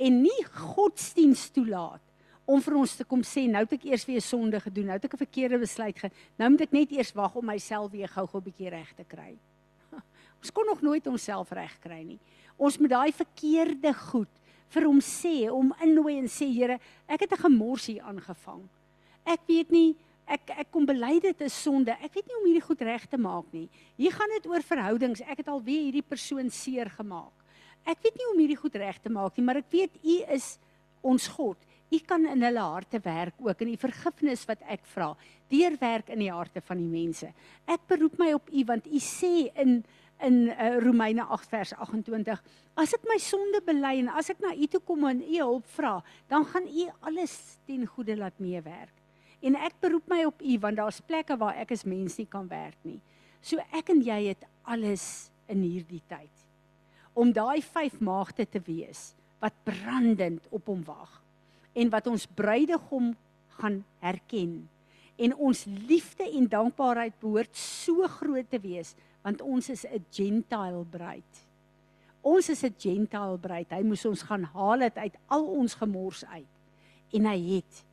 En nie godsdiens toelaat om vir ons te kom sê nou het ek eers weer sonde gedoen, nou het ek 'n verkeerde besluit ge. Nou moet ek net eers wag om myself weer gou-gou 'n bietjie reg te kry. Ons kon nog nooit onsself reg kry nie. Ons moet daai verkeerde goed vir hom sê, om innooi en sê Here, ek het 'n gemorsie aangevang. Ek weet nie ek ek kom bely dit is sonde. Ek weet nie hoe om hierdie goed reg te maak nie. Hier gaan dit oor verhoudings. Ek het al weer hierdie persoon seer gemaak. Ek weet nie hoe om hierdie goed reg te maak nie, maar ek weet U is ons God. U kan in hulle harte werk ook in die vergifnis wat ek vra. Deurwerk in die harte van die mense. Ek beroep my op U want U sê in in uh, Romeine 8 vers 28 as ek my sonde bely en as ek na U toe kom en U hulp vra, dan gaan U alles ten goeie laat meewerk. En ek beroep my op U want daar's plekke waar ek as mens nie kan werk nie. So ek en jy het alles in hierdie tyd om daai vyf maagde te wees wat brandend op hom wag en wat ons bruidegom gaan herken. En ons liefde en dankbaarheid behoort so groot te wees want ons is 'n gentile bruid. Ons is 'n gentile bruid. Hy moes ons gaan haal het uit al ons gemors uit. En hy het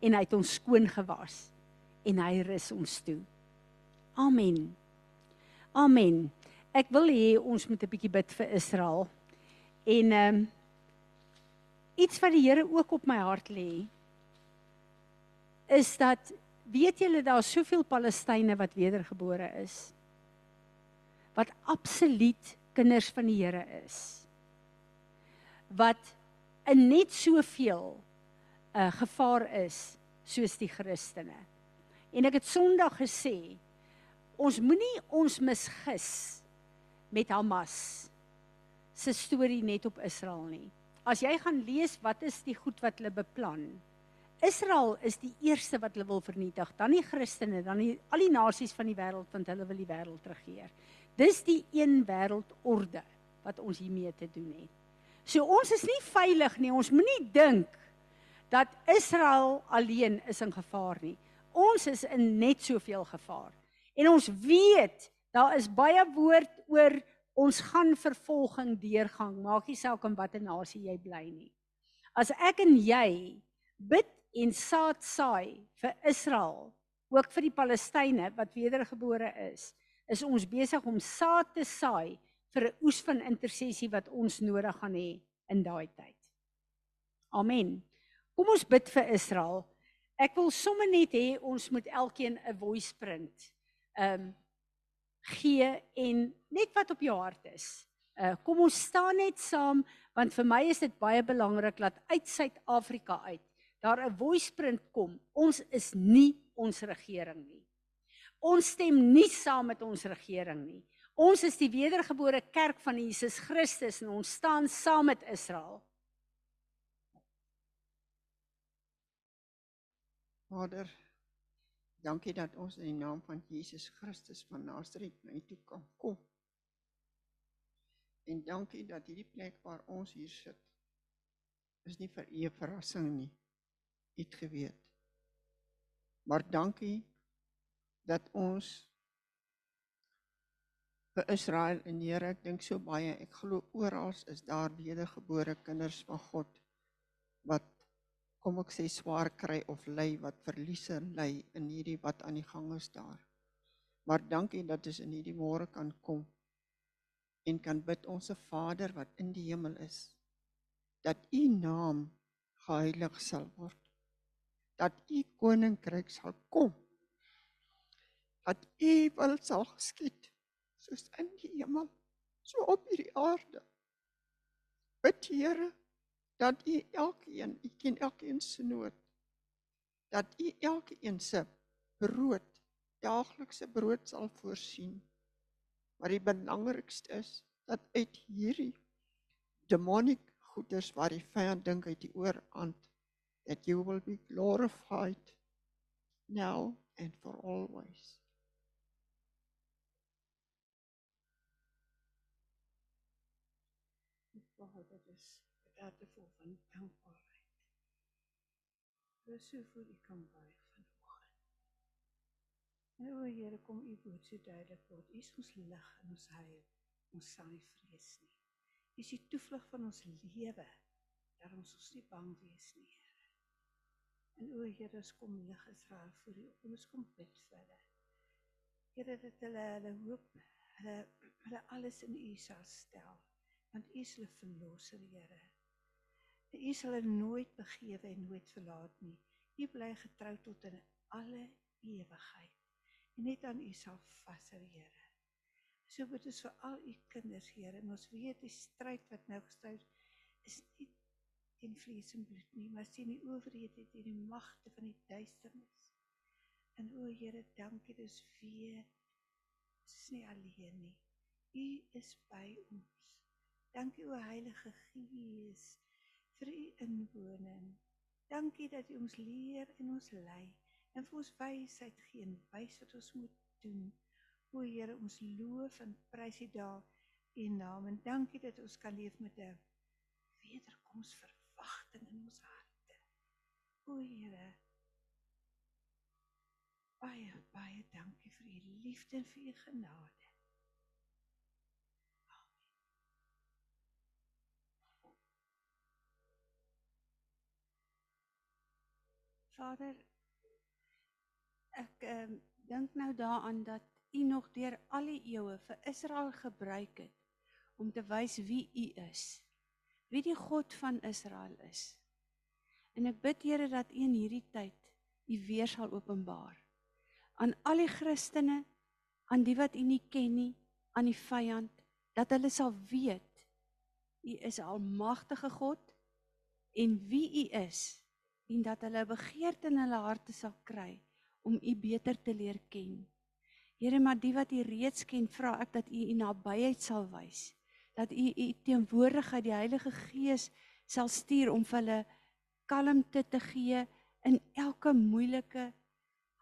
en hy het ons skoon gewas en hy rus ons toe. Amen. Amen. Ek wil hê ons moet 'n bietjie bid vir Israel. En ehm um, iets wat die Here ook op my hart lê is dat weet julle daar soveel Palestynë wat wedergebore is wat absoluut kinders van die Here is wat in net soveel 'n uh, gevaar is soos die Christene. En ek het Sondag gesê ons moenie ons misgis met Hamas se storie net op Israel nie. As jy gaan lees wat is die goed wat hulle beplan? Israel is die eerste wat hulle wil vernietig, dan die Christene, dan die al die nasies van die wêreld want hulle wil die wêreld regeer. Dis die een wêreldorde wat ons hiermee te doen het. So ons is nie veilig nie. Ons moenie dink dat Israel alleen is in gevaar nie. Ons is in net soveel gevaar. En ons weet daar is baie woord oor ons gaan vervolging deurgang. Maak nie saak in watter nasie jy bly nie. As ek en jy bid en saad saai vir Israel, ook vir die Palestynë wat wedergebore is, is ons besig om saad te saai vir 'n oes van intersessie wat ons nodig gaan hê in daai tyd. Amen. Kom ons bid vir Israel. Ek wil sommer net hê ons moet elkeen 'n voice print ehm um, gee en net wat op jou hart is. Uh kom ons staan net saam want vir my is dit baie belangrik dat uit Suid-Afrika uit daar 'n voice print kom. Ons is nie ons regering nie. Ons stem nie saam met ons regering nie. Ons is die wedergebore kerk van Jesus Christus en ons staan saam met Israel. Vader, dankie dat ons in die naam van Jesus Christus van Nasaret na U toe kan kom. En dankie dat hierdie plek waar ons hier sit is nie vir 'n verrassing nie. U het geweet. Maar dankie dat ons vir Israel en Here, ek dink so baie, ek glo oral is daar wedergebore kinders van God wat kom ek sê swaar kry of ly wat verliese ly in hierdie wat aan die gang is daar. Maar dankie dat ons in hierdie môre kan kom en kan bid ons se Vader wat in die hemel is dat u naam geheilig sal word. Dat u koninkryk sal kom dat u wil sal geskied soos in die hemel so op hierdie aarde. Bid Here dat u elkeen, u ken elkeen se nood. Dat u elkeen se brood, daaglikse brood sal voorsien. Maar die belangrikste is dat uit hierdie demonic goeders waar die vyand dink uit die oor aan that you will be glorified now and for always is met harte vol van dankbaarheid. Ons so voor U kan buig vanoggend. En o Here, kom U woord so duidelik word. U is ons lig en ons heil. Ons sal nie vrees nie. U is die toevlug van ons lewe. Daarom ons ons nie bang wees nie, Here. En o Here, ons kom lig Israel voor U. Ons kom bid vir hulle. Here dat hulle hulle hoop, hulle hulle alles in U sal stel, want U is hulle verlosser, Here. U sal hulle nooit begewe en nooit verlaat nie. U bly getrou tot in alle ewigheid. En net aan U sal vashou, Here. So bid ons vir al U kinders, Here, en ons weet die stryd wat nou gestry is nie teen vlees en bloed nie, maar teen die owerhede, teen die magte van die duisternis. En o Here, dankie dis weer ons is nie alleen nie. U is by ons. Dankie o Heilige Gees vir u inwoning. Dankie dat u ons leer en ons lei en vir ons wysheid gee en wys wat ons moet doen. O Here, ons loof en prys U daar U naam en dankie dat ons kan leef met 'n wederkoms verwagting in ons harte. O Here, baie baie dankie vir U liefde en vir U genade. Vader, ek ehm dink nou daaraan dat U nog deur al die eeue vir Israel gebruik het om te wys wie U is. Wie die God van Israel is. En ek bid Here dat U in hierdie tyd U weer sal openbaar aan al die Christene, aan die wat U nie ken nie, aan die vyand, dat hulle sal weet U is almagtige God en wie U is en dat hulle 'n begeerte in hulle harte sal kry om U beter te leer ken. Here, maar die wat U reeds ken, vra ek dat U U nabyheid sal wys. Dat U U teenwoordigheid, die Heilige Gees sal stuur om vir hulle kalmte te gee in elke moeilike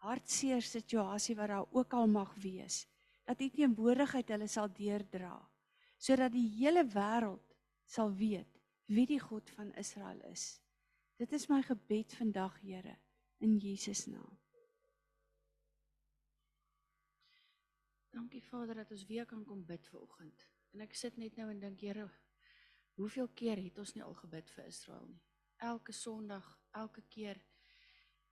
hartseer situasie wat daar ook al mag wees. Dat U teenwoordigheid hulle sal deurdra sodat die hele wêreld sal weet wie die God van Israel is. Dit is my gebed vandag, Here, in Jesus naam. Dankie Vader dat ons weer kan kom bid vir oggend. En ek sit net nou en dink, Here, hoeveel keer het ons nie al gebid vir Israel nie? Elke Sondag, elke keer.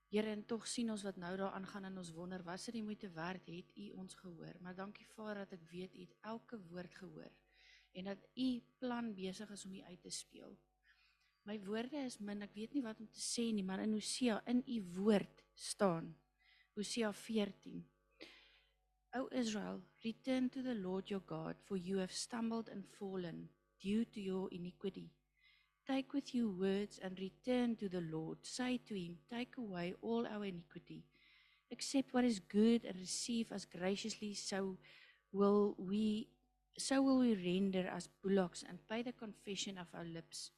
Here, en tog sien ons wat nou daar aangaan en ons wonder, was dit die moeite werd het U ons gehoor? Maar dankie Vader dat ek weet U het elke woord gehoor en dat U plan besig is om U uit te speel. My woorde is min, ek weet nie wat om te sê nie, maar in Hosea in U woord staan. Hosea 14 O Israel, return to the Lord your God, for you have stumbled and fallen due to your iniquity. Take with you words and return to the Lord. Say to him, Take away all our iniquity. Accept what is good and receive us graciously, so will we so will we render as bullocks and pay the confession of our lips.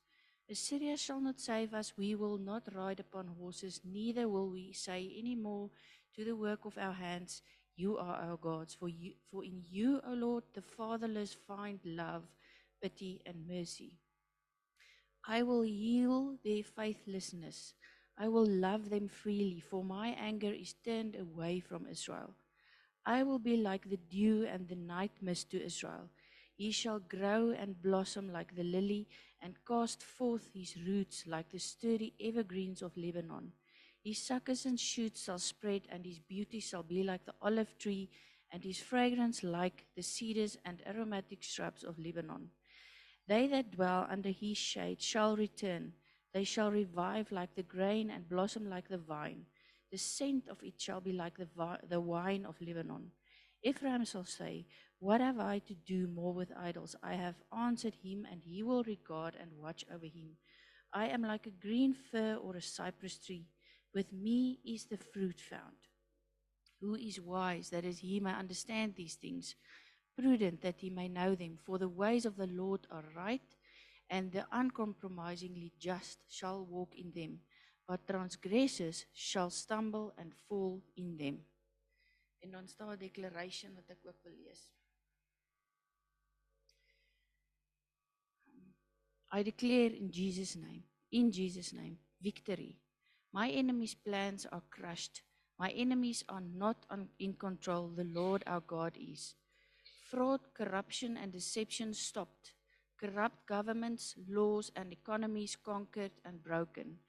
Assyria shall not save us, we will not ride upon horses, neither will we say any more to the work of our hands, You are our gods, for, you, for in you, O Lord, the fatherless find love, pity, and mercy. I will heal their faithlessness. I will love them freely, for my anger is turned away from Israel. I will be like the dew and the night mist to Israel. He shall grow and blossom like the lily, and cast forth his roots like the sturdy evergreens of Lebanon. His suckers and shoots shall spread, and his beauty shall be like the olive tree, and his fragrance like the cedars and aromatic shrubs of Lebanon. They that dwell under his shade shall return. They shall revive like the grain and blossom like the vine. The scent of it shall be like the, vi- the wine of Lebanon. Ephraim shall say, What have I to do more with idols? I have answered him, and he will regard and watch over him. I am like a green fir or a cypress tree. With me is the fruit found. Who is wise that is he may understand these things, prudent that he may know them? For the ways of the Lord are right, and the uncompromisingly just shall walk in them, but transgressors shall stumble and fall in them. En dan staan 'n declaration wat ek ook wil lees. I declare in Jesus' name, in Jesus' name, victory. My enemies' plans are crushed. My enemies are not on, in control. The Lord our God is. Fraud, corruption, and deception stopped. Corrupt governments, laws, and economies conquered and broken.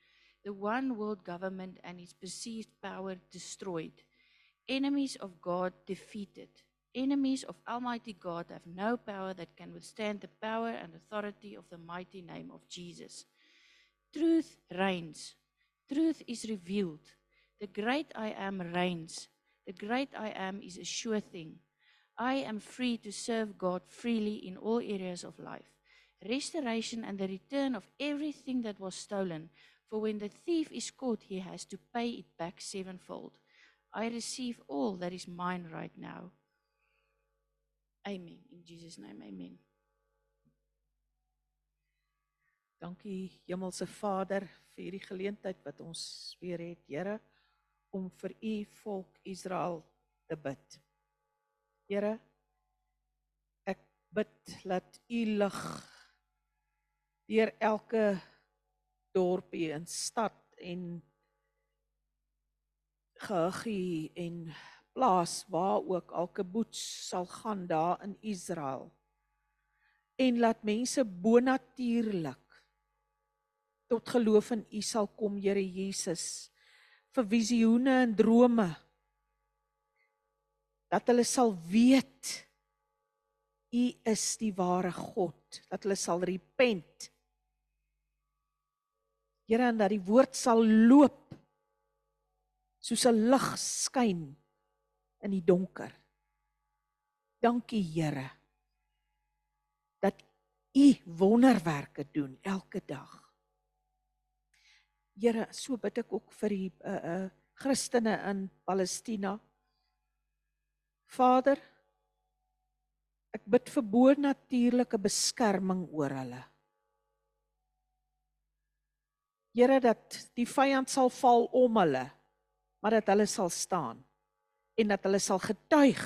The one world government and its perceived power destroyed. Enemies of God defeated. Enemies of Almighty God have no power that can withstand the power and authority of the mighty name of Jesus. Truth reigns. Truth is revealed. The great I am reigns. The great I am is a sure thing. I am free to serve God freely in all areas of life. Restoration and the return of everything that was stolen. For when the thief is caught, he has to pay it back sevenfold. I receive all that is mine right now. Amen. In Jesus' name, amen. Dankie Hemelse Vader vir hierdie geleentheid wat ons weer het, Here, om vir u volk Israel te bid. Here, ek bid dat u lig deur elke dorpie en stad en gehuggie en plaas waar ook elke boets sal gaan daar in Israel. En laat mense bonatuurlik tot geloof in U sal kom Here Jesus vir visioene en drome. Dat hulle sal weet U is die ware God dat hulle sal repent. Here en dat die woord sal loop soos 'n lig skyn in die donker. Dankie Here dat U wonderwerke doen elke dag. Here, so bid ek ook vir die uh uh Christene in Palestina. Vader, ek bid vir bo-natuurlike beskerming oor hulle. Here dat die vyand sal val om hulle, maar dat hulle sal staan en dat hulle sal getuig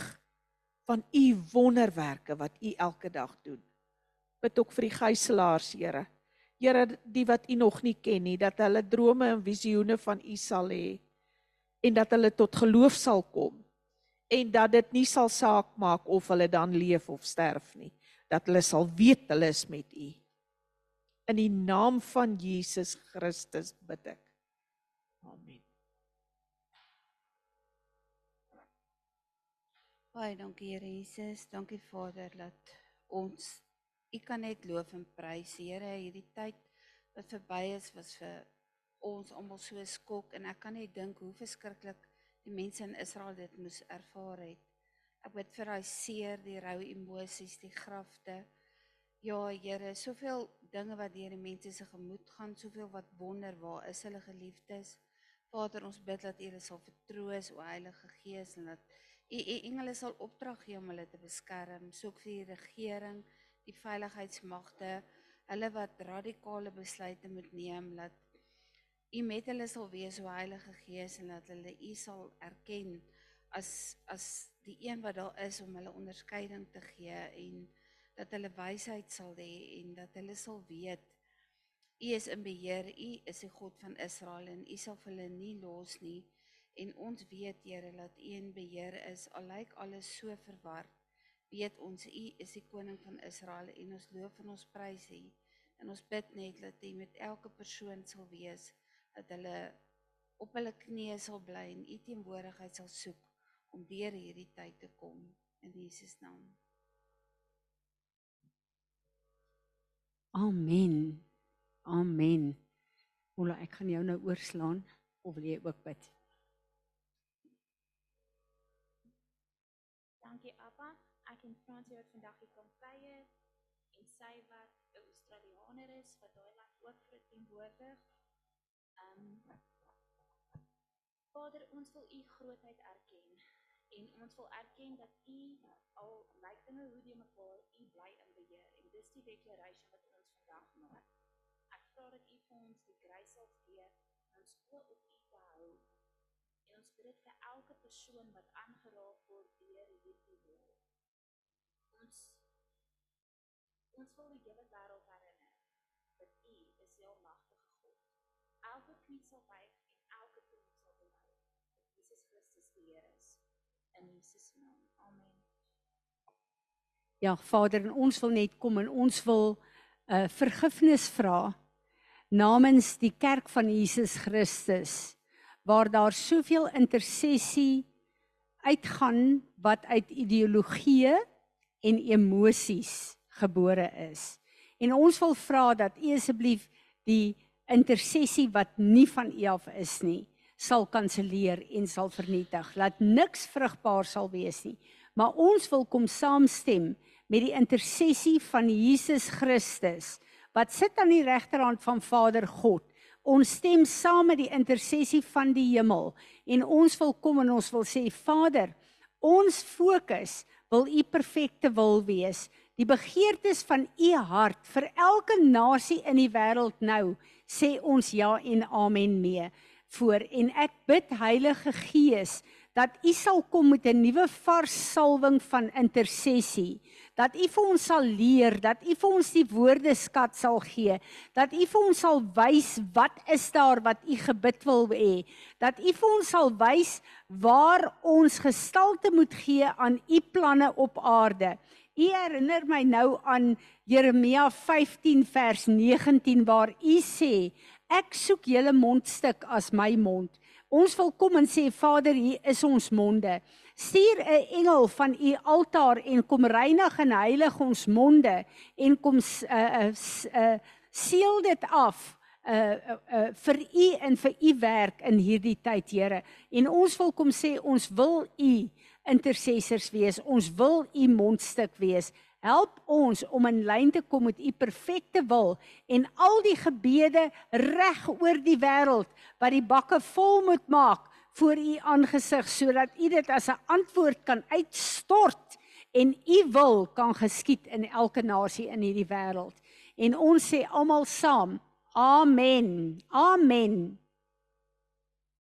van u wonderwerke wat u elke dag doen. Bid ook vir die gijslaers, Here. Here, die wat u nog nie ken nie, dat hulle drome en visioene van u sal hê en dat hulle tot geloof sal kom en dat dit nie sal saak maak of hulle dan leef of sterf nie, dat hulle sal weet hulle is met u. In die naam van Jesus Christus bid ek. Baie dankie Here Jesus. Dankie Vader dat ons U kan net loof en prys. Here, hierdie tyd wat verby is was vir ons almal so skok en ek kan net dink hoe verskriklik die mense in Israel dit moes ervaar het. Ek bid vir daai seer, die rou emosies, die grafte. Ja, Here, soveel dinge wat deur die mense se gemoed gaan, soveel wat wonder waar is hulle geliefdes. Vader, ons bid dat U hulle sal vertroos, o Heilige Gees, en dat U U engele sal opdrag gee om hulle te beskerm, soek vir die regering, die veiligheidsmagte, hulle wat radikale besluite moet neem, dat U met hulle sal wees, o Heilige Gees, en dat hulle U sal erken as as die een wat daar is om hulle onderskeiding te gee en dat hulle wysheid sal hê en dat hulle sal weet U is in beheer, U is die God van Israel en U sal hulle nie los nie en ons weet Here dat U in beheer is al lyk alles so verward weet ons U is die koning van Israel en ons loof en ons prys U en ons bid net dat U met elke persoon sal wees dat hulle op hulle knieë sal bly en U teenwoordigheid sal soek om deur hierdie tyd te kom in Jesus naam Amen. Amen. Ola, ek gaan jou nou oorslaan of wil jy ook bid? En Fransie het vandag hier kom kuier en sy wat 'n Australianer is wat daai land ook verteenwoordig. Ehm um, Vader, ons wil u grootheid erken en ons wil erken dat u al lyk dinge hoe die mekaar u bly in beheer en dis die declaration wat ons vandag maak. Ek vra dat u vir ons die grace sal gee om ons oë op u te hou. En ons bid dit vir elke persoon wat aangeraak word deur hierdie woord. Ons wil die hele wêreld herinner elke knie sal buig en elke tong sal bely dat Jesus Christus die Here is. In Jesus naam. Amen. Ja, Vader, ons wil net kom en ons wil 'n uh, vergifnis vra namens die kerk van Jesus Christus waar daar soveel intersessie uitgaan wat uit ideologieë en emosies gebore is. En ons wil vra dat U asseblief die intersessie wat nie van U af is nie, sal kanselleer en sal vernietig. Laat niks vrugbaar sal wees nie. Maar ons wil kom saamstem met die intersessie van Jesus Christus wat sit aan die regterhand van Vader God. Ons stem saam met die intersessie van die hemel en ons wil kom en ons wil sê Vader, ons fokus wil u perfekte wil wees. Die begeertes van u hart vir elke nasie in die wêreld nou sê ons ja en amen mee voor. En ek bid Heilige Gees dat u sal kom met 'n nuwe vars salwing van intersessie. Dat u vir ons sal leer dat u vir ons die woordeskat sal gee. Dat u vir ons sal wys wat is daar wat u gebid wil hê. Dat u vir ons sal wys waar ons gestalte moet gee aan u planne op aarde u herinner my nou aan Jeremia 15 vers 19 waar u sê ek soek julle mondstuk as my mond Ons wil kom en sê Vader, hier is ons monde. Stuur 'n engel van u altaar en kom reinig en heilig ons monde en kom uh uh seël dit af uh uh vir u en vir u werk in hierdie tyd, Here. En ons wil kom sê ons wil u intercessors wees. Ons wil u mondstuk wees. Help ons om in lyn te kom met u perfekte wil en al die gebede reg oor die wêreld wat die bakke vol moet maak voor u aangesig sodat u dit as 'n antwoord kan uitstort en u wil kan geskied in elke nasie in hierdie wêreld. En ons sê almal saam: Amen. Amen.